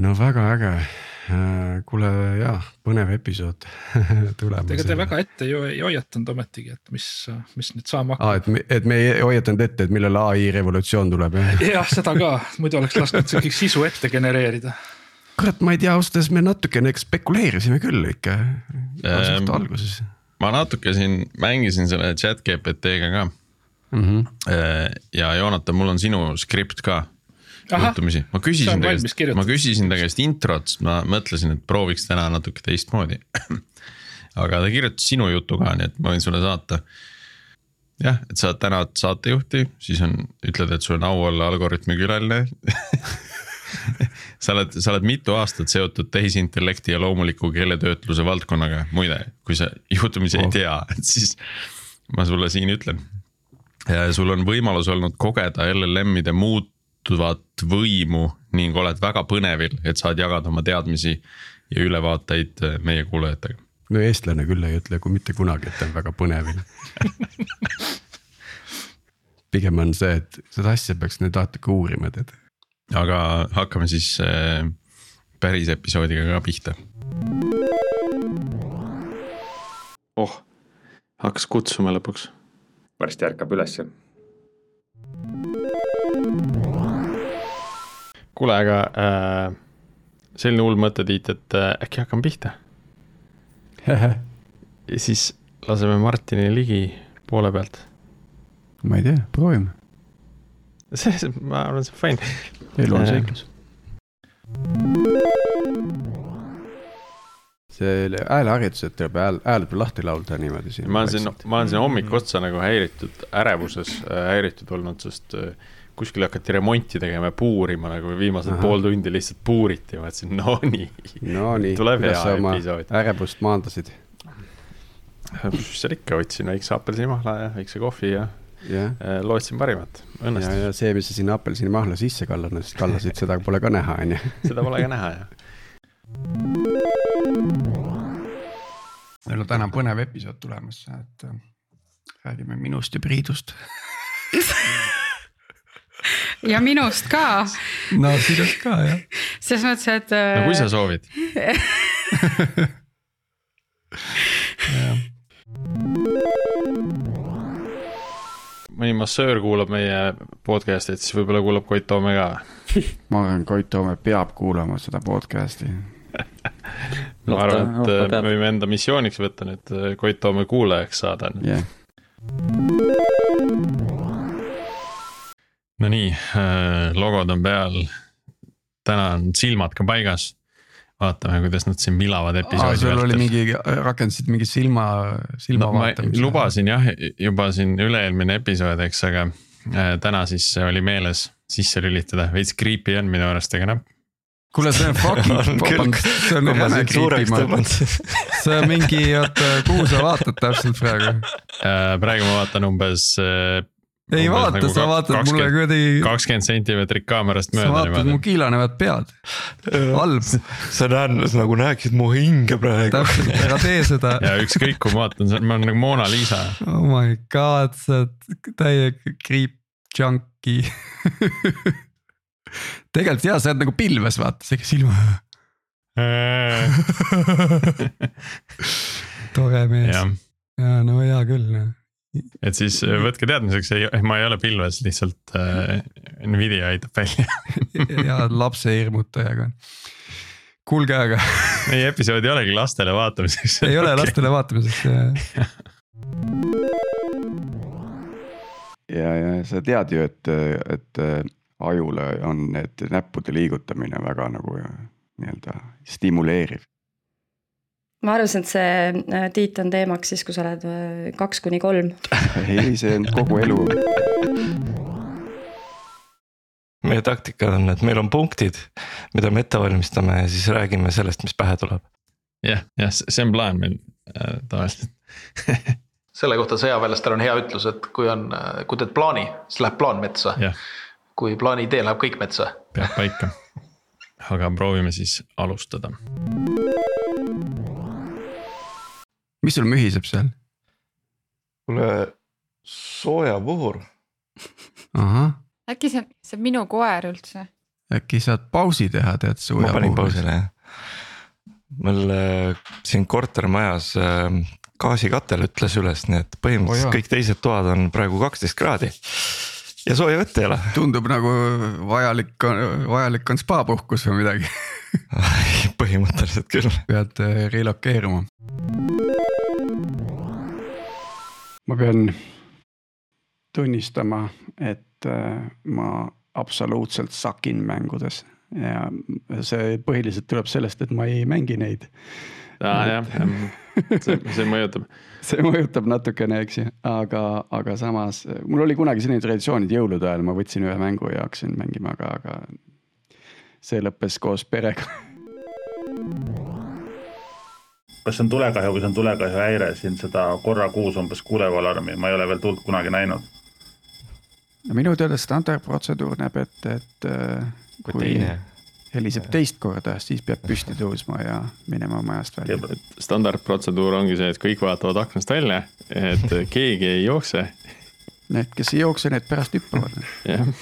no väga äge, kuule jaa, põnev episood tulemas. ega te väga ette ju ei hoiatanud ometigi, et mis, mis nüüd saama hakkab. aa, et me, et me ei hoiatanud ette, et millal ai revolutsioon tuleb jah? jah, seda ka, muidu oleks lasknud kõik sisu ette genereerida. kurat, ma ei tea, ausalt öeldes me natukene spekuleerisime küll ikka ähm, alguses. ma natuke siin mängisin selle chat GPT-ga ka mm. -hmm. ja Joonatan, mul on sinu skript ka juhtumisi, ma küsisin ta käest, ma küsisin ta käest introt, sest ma mõtlesin, et prooviks täna natuke teistmoodi aga ta kirjutas sinu jutu ka, nii et ma võin sulle saata. jah, et sa tänad saatejuhti, siis on, ütled, et sul on au olla Algorütmi külaline sa oled, sa oled mitu aastat seotud tehisintellekti ja loomuliku keeletöötluse valdkonnaga, muide, kui sa juhtumisi oh. ei tea, et siis ma sulle siin ütlen. ja sul on võimalus olnud kogeda LLM-ide muud muutuvat võimu ning oled väga põnevil, et saad jagada oma teadmisi ja ülevaateid äh, meie kuulajatega. no eestlane küll ei ütle kui mitte kunagi, et ta on väga põnevil pigem on see, et seda asja peaks nüüd natuke uurima, tead. aga hakkame siis äh, päris episoodiga ka pihta. oh, hakkas kutsuma lõpuks. varsti ärkab ülesse kuule, aga äh, selline hull mõte, Tiit, et äh, äkki hakkame pihta ja siis laseme Martini ligi poole pealt. ma ei tea, proovime. see, ma arvan, see on fine. elu on äh, seiklus. see hääleharjutus, et tuleb hääl, hääl peab lahti laulda niimoodi siin. ma olen siin, ma olen siin hommiku otsa nagu häiritud, ärevuses äh, häiritud olnud, sest äh, kuskil hakati remonti tegema ja puurima nagu viimased Aha. pool tundi lihtsalt puuriti, ma mõtlesin, no nii. no nii, kuidas sa oma ärevust maandasid? mis seal ikka, võtsin väikse apelsinimahla ja väikse kohvi ja yeah. Äh, lootsin parimat, õnnestus. ja, ja see, mis sa sinna apelsinimahla sisse kallasid, kallasid, seda pole ka näha, on ju. seda pole ka näha, jah. meil on täna põnev episood tulemas, et äh, räägime minust ja Priidust ja minust ka. no sinust ka jah. selles mõttes, et. no kui sa äh, soovid mõni massöör kuulab meie podcast'it, siis võib-olla kuulab Koit Toome ka. ma arvan, Koit Toome peab kuulama seda podcast'i ma arvan, et me võime enda missiooniks võtta nüüd äh, Koit Toome kuulajaks saada yeah Nonii, äh, logod on peal. täna on silmad ka paigas. vaatame, kuidas nad siin vilavad episoodi. sul oli mingi, rakendasid mingi silma, silma no, vaatamise. lubasin jah, juba siin üle-eelmine episood, eks, aga äh, täna siis oli meeles sisse lülitada, veits creepy on minu arust, aga noh kuule, see on fucking, see on jäme creepy, see on mingi, oota, kuhu sa vaatad täpselt praegu? Äh, praegu ma vaatan umbes ei vaata nagu, sa vaatad mulle kuidagi. kakskümmend sentimeetrit kaamerast mööda. sa vaatad niimoodi. mu kiilanevat pead, halb. sa näed, nagu näeksid mu hinge praegu. täpselt, ära tee seda. ja ükskõik, kui ma vaatan, ma olen nagu Mona Lisa. oh my god, sa oled täiega creep junkie tegelikult jaa, sa oled nagu pilves, vaata, sihuke silma tore mees. ja no hea küll noh et siis äh, võtke teadmiseks, ei, ma ei ole pilves, lihtsalt äh, Nvidia aitab välja. Ja lapse hirmutajaga. kuulge, aga meie episood ei olegi lastele vaatamiseks. Ei ole okay. lastele vaatamiseks ja, ja sa tead ju, et, et äh, ajule on need näppude liigutamine väga nagu nii-öelda stimuleeriv ma arvasin, et see äh, Tiit on teemaks siis, kui sa oled äh, kaks kuni kolm. ei, see on kogu elu. meie taktika on, et meil on punktid, mida me ette valmistame ja siis räägime sellest, mis pähe tuleb. jah, jah, see on plaan meil äh, tavaliselt selle kohta sõjaväelastel on hea ütlus, et kui on, äh, kui teed plaani, siis läheb plaan metsa. kui plaani idee läheb kõik metsa. peab paika. aga proovime siis alustada mis sul mühiseb seal? kuule, soojapuhur. äkki see, see on minu koer üldse? äkki saad pausi teha, tead suja. ma panin pausile jah. mul äh, siin kortermajas äh, gaasikatel ütles üles, nii et põhimõtteliselt oh, kõik teised toad on praegu kaksteist kraadi. ja sooja vett ei ole. tundub nagu vajalik, vajalik on spaapuhkus või midagi põhimõtteliselt küll. pead äh, relokeeruma. Ma pean tunnistama, et ma absoluutselt sakin mängudes ja see põhiliselt tuleb sellest, et ma ei mängi neid. aa jah, see, see mõjutab. see mõjutab natukene, eks ju, aga, aga samas mul oli kunagi selline traditsioon, et jõulude ajal ma võtsin ühe mängu ja hakkasin mängima, aga, aga see lõppes koos perega. kas see on tulekahju või see on tulekahju häire, siin seda korra kuus umbes kuulev alarmi, ma ei ole veel tuld kunagi näinud no minu teada standardprotseduur näeb ette, et äh, kui, kui heliseb teist korda, siis peab püsti tõusma ja minema majast välja. standardprotseduur ongi see, et kõik vaatavad aknast välja, et keegi ei jookse. Need, kes ei jookse, need pärast hüppavad. jah.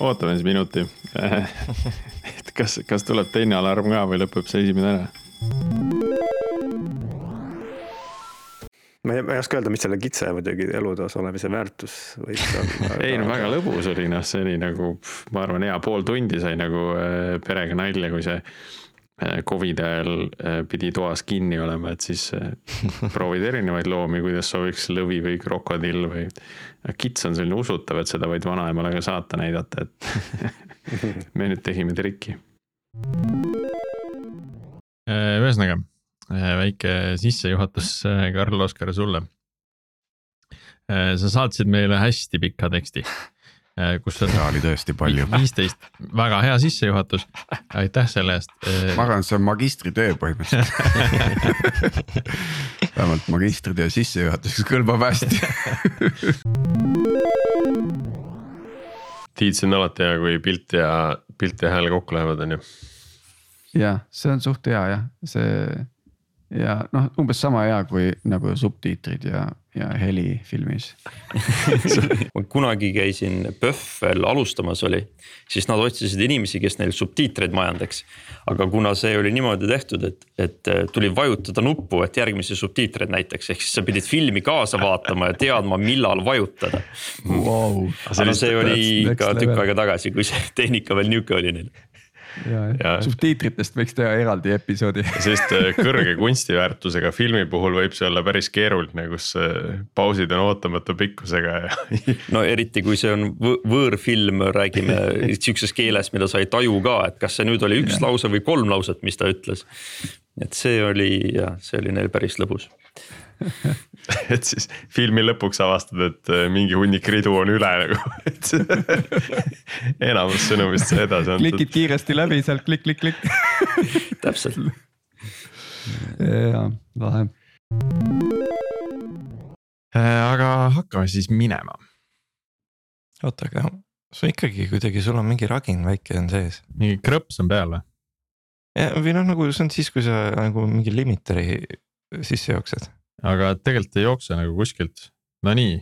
ootame siis minuti. kas, kas tuleb teine alarm ka või lõpeb see esimene ära? ma ei, ma ei oska öelda, mis selle kitse muidugi elutoas olemise väärtus võiks olla ei no väga lõbus oli noh, see oli nagu, ma arvan, hea pool tundi sai nagu äh, perega nalja, kui see äh, Covidi ajal äh, pidi toas kinni olema, et siis proovid erinevaid loomi, kuidas sobiks lõvi või krokodill või. kits on selline usutav, et seda võid vanaemale ka saata näidata, et me nüüd tegime trikki. Ühesõnaga Äh, väike sissejuhatus, äh, Karl Oskar sulle. Äh, sa saatsid meile hästi pika teksti, kus seda oli tõesti palju. viisteist, väga hea sissejuhatus, aitäh selle eest. ma arvan, et see on magistritöö põhimõtteliselt vähemalt magistritöö sissejuhatuseks kõlbab hästi Tiit, see on alati hea, kui pilt ja, pilt ja hääl kokku lähevad, on ju. jah, see on suht hea jah, see ja noh, umbes sama hea kui nagu subtiitrid ja, ja heli filmis. Ma kunagi käisin PÖFFel alustamas oli, siis nad otsisid inimesi, kes neil subtiitreid majandaks. aga kuna see oli niimoodi tehtud, et, et äh, tuli vajutada nuppu, et järgmisi subtiitreid näiteks, ehk siis sa pidid filmi kaasa vaatama ja teadma, millal vajutada. Wow.. aga see oli ikka tükk aega tagasi, kui see tehnika veel nihuke oli neil ja, ja subtiitritest võiks teha eraldi episoodi. sellist äh, kõrge kunstiväärtusega filmi puhul võib see olla päris keeruline, kus äh, pausid on ootamatu pikkusega ja. no eriti, kui see on võõrfilm, räägime sihukeses keeles, mida sa ei taju ka, et kas see nüüd oli üks ja. lause või kolm lauset, mis ta ütles. et see oli jah, see oli neil päris lõbus et siis filmi lõpuks avastad, et äh, mingi hunnik ridu on üle nagu, et enamus sõnumist sai edasi antud. klikid kiiresti läbi sealt klikk-klikk-klikk täpselt. jaa, lahe. Äh, aga hakkame siis minema. oota, aga sul ikkagi kuidagi, sul on mingi ragin väike on sees. mingi krõps on peal või? või noh, nagu see on siis, kui sa nagu mingi limiteri sisse jooksed aga tegelikult ei jookse nagu kuskilt, no nii,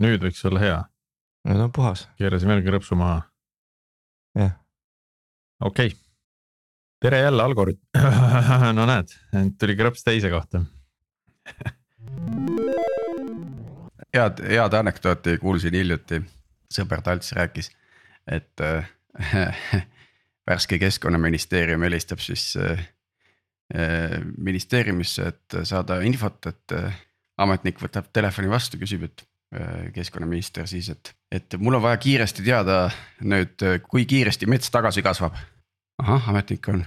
nüüd võiks olla hea. nüüd on puhas. keerasin veel krõpsu maha. jah. okei okay., tere jälle Algoritm no näed, tuli krõps teise kohta head, head anekdooti kuulsin hiljuti, sõber Talts rääkis, et äh, värske keskkonnaministeerium helistab siis Äh, ministeeriumisse, et saada infot, et äh, ametnik võtab telefoni vastu, küsib, et äh, keskkonnaminister siis, et, et mul on vaja kiiresti teada nüüd, kui kiiresti mets tagasi kasvab. ahah, ametnik on,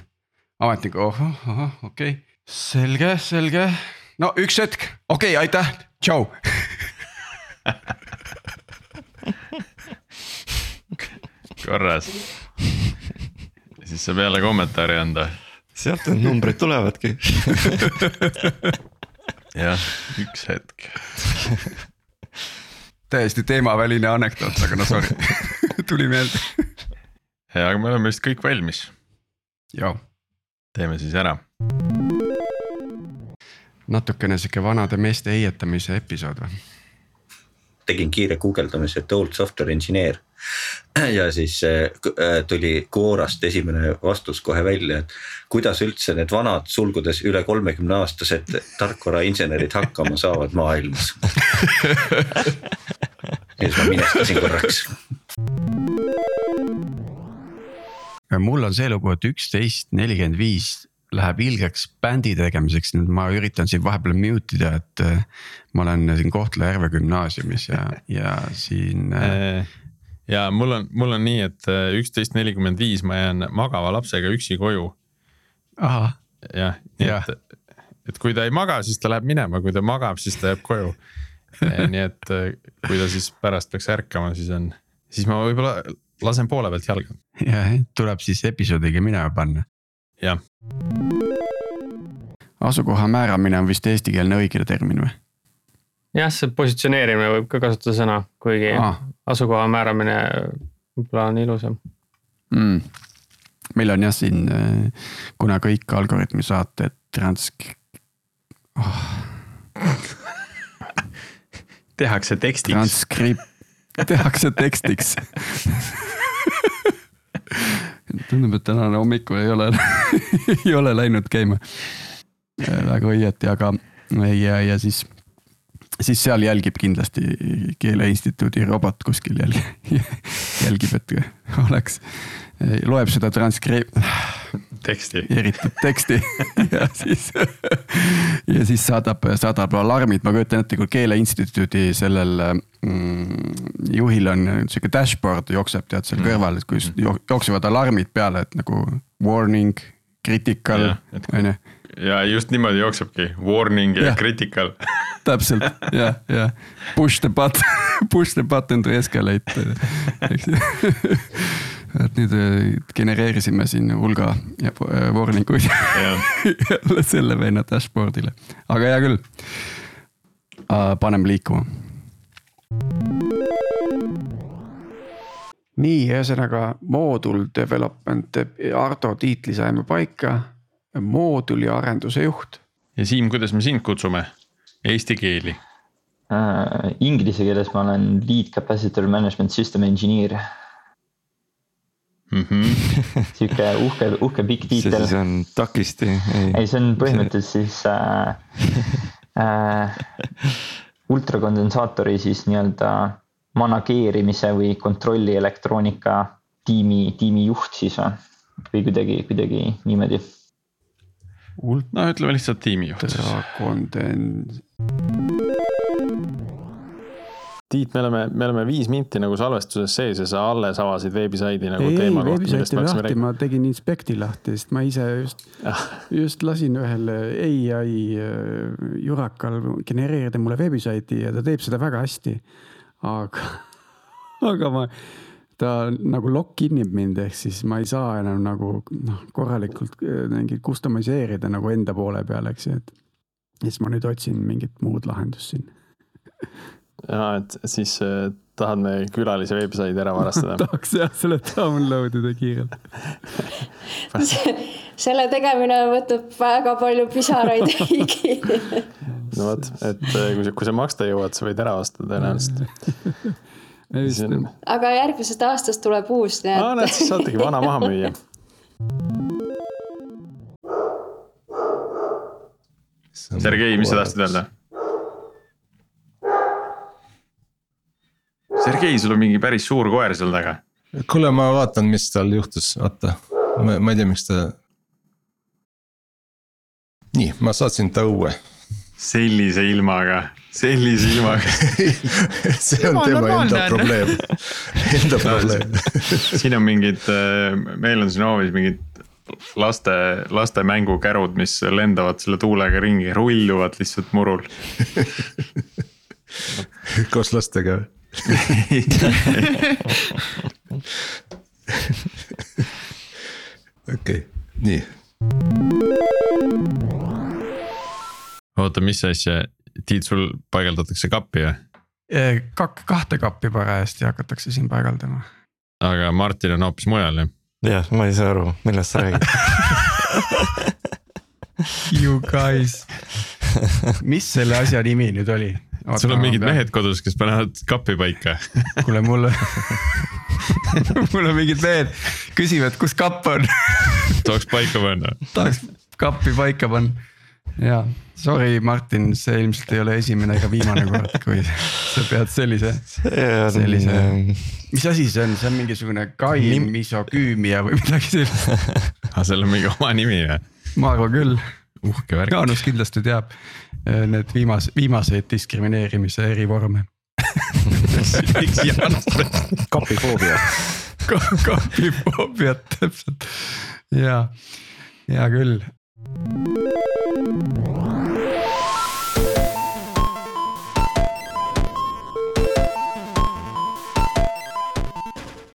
ametnik, ohoh, ohoh, okei. Okay., selge, selge, no üks hetk, okei okay,, aitäh, tšau. Korras, siis saab jälle kommentaari anda sealt need numbrid tulevadki jah, üks hetk täiesti teemaväline anekdoot, aga no sorry tuli meelde. ja, aga me oleme vist kõik valmis. teeme siis ära. natukene sihuke vanade meeste heietamise episood või? tegin kiire guugeldamise, et old software engineer ja siis tuli Quorast esimene vastus kohe välja, et kuidas üldse need vanad sulgudes üle kolmekümne aastased tarkvarainsenerid hakkama saavad maailmas? Ja siis ma minestasin korraks. Mul on see lugu, et üksteist nelikümmend viis läheb ilgeks bändi tegemiseks, nüüd ma üritan siin vahepeal mute ida, et äh, ma olen siin Kohtla-Järve gümnaasiumis ja, ja siin äh.... ja mul on, mul on nii, et äh, üksteist nelikümmend viis ma jään magava lapsega üksi koju. jah, nii ja. et, et kui ta ei maga, siis ta läheb minema, kui ta magab, siis ta jääb koju nii et kui ta siis pärast peaks ärkama, siis on, siis ma võib-olla lasen poole pealt jalga. jah, tuleb siis episoodiga minema panna. jah. asukoha määramine on vist eestikeelne õige termin või? jah, see positsioneerimine võib ka kasutada sõna, kuigi ah. Asukoha määramine võib-olla on ilusam mm.. meil on jah siin, äh, kuna kõik Algorütmi saated transk- oh. tehakse tekstiks. transkript, tehakse tekstiks tundub, et tänane hommikul ei ole ei ole läinud käima väga õieti, aga ja, ja siis, siis seal jälgib kindlasti Keele Instituudi robot kuskil jälgib, jälgib, et oleks, loeb seda transkri-. teksti. eritud teksti ja siis, ja siis saadab, saadab alarmid, ma kujutan ette, kui Keele Instituudi sellel mm, juhil on sihuke dashboard jookseb tead seal mm. kõrval, et kui jooksevad alarmid peale, et nagu warning, critical, on ju ja just niimoodi jooksebki, warning ja, ja critical täpselt. Ja, ja push the button, push the button to escalate, eks ju et nüüd äh, genereerisime siin hulga warning uid jälle selle venna dashboard'ile, aga hea küll. paneme liikuma nii, ühesõnaga moodul development, Ardo tiitli saime paika, mooduli arenduse juht. ja Siim, kuidas me sind kutsume, eesti keeli äh,? Inglise keeles ma olen lead capacitor management system engineer mm -hmm. sihuke uhke, uhke pikk tiitel. see siis on takisti? ei, see on põhimõtteliselt siis äh, äh, ultrakondensaatori siis nii-öelda manageerimise või kontrolli elektroonika tiimi, tiimi juht siis või, või kuidagi, kuidagi niimoodi. no ütleme lihtsalt tiimijuht. Kondens-. Tiit, me oleme, me oleme viis minti nagu salvestuses sees ja sa alles avasid veebisaidi nagu ei, teema kohta, millest me hakkasime rääkima. ma tegin inspekti lahti, sest ma ise just ah., just lasin ühel ai äh, jurakal genereerida mulle veebisaiti ja ta teeb seda väga hästi aga, aga ma, ta nagu lock-in ib mind, ehk siis ma ei saa enam nagu noh, korralikult äh, mingit customiseerida nagu enda poole peal, eks ju, et. siis ma nüüd otsin mingit muud lahendust siin. ja, et siis äh, tahad me külalise veebisaidi ära varastada tahaks jah, selle download ida kiirelt selle tegemine võtab väga palju pisaraid higi no vot, et äh, kui sa, kui sa maksta jõuad, sa võid ära osta tõenäoliselt. On... aga järgmisest aastast tuleb uus, nii et. aa, näed, siis saategi vana maha müüa. Sergei, mis sa tahtsid öelda? Sergei, sul on mingi päris suur koer seal taga. kuule, ma vaatan, mis tal juhtus, oota, ma, ma ei tea, miks ta. nii, ma saatsin ta õue sellise ilmaga, sellise ilmaga. See on tema enda probleem, enda probleem. siin on mingid, äh, meil on siin hoovis mingid laste, laste mängukärud, mis lendavad selle tuulega ringi, rulluvad lihtsalt murul. Koos lastega. Okei okay,, nii oota, mis asja, Tiit, sul paigaldatakse kappi või? Kak-, kahte kappi parajasti hakatakse siin paigaldama. aga Martin on hoopis mujal jah? jah, ma ei saa aru, millest sa räägid You guys, mis selle asja nimi nüüd oli? sul on mingid pean... mehed kodus, kes panevad kappi paika kuule, mul mul on mingid mehed küsivad, kus kapp on tahaks paika panna. tahaks kappi paika panna. ja, sorry, Martin, see ilmselt ei ole esimene ega viimane kord, kui sa pead sellise, sellise. mis asi see on, see on mingisugune kaim misoküümia või midagi sellist ah,. sellel on mingi oma nimi või? ma arvan küll. uhke värk. Jaanus kindlasti teab eh, need viimas-, viimaseid diskrimineerimise erivorme kapifoobia kapifoobiat täpselt ja, hea küll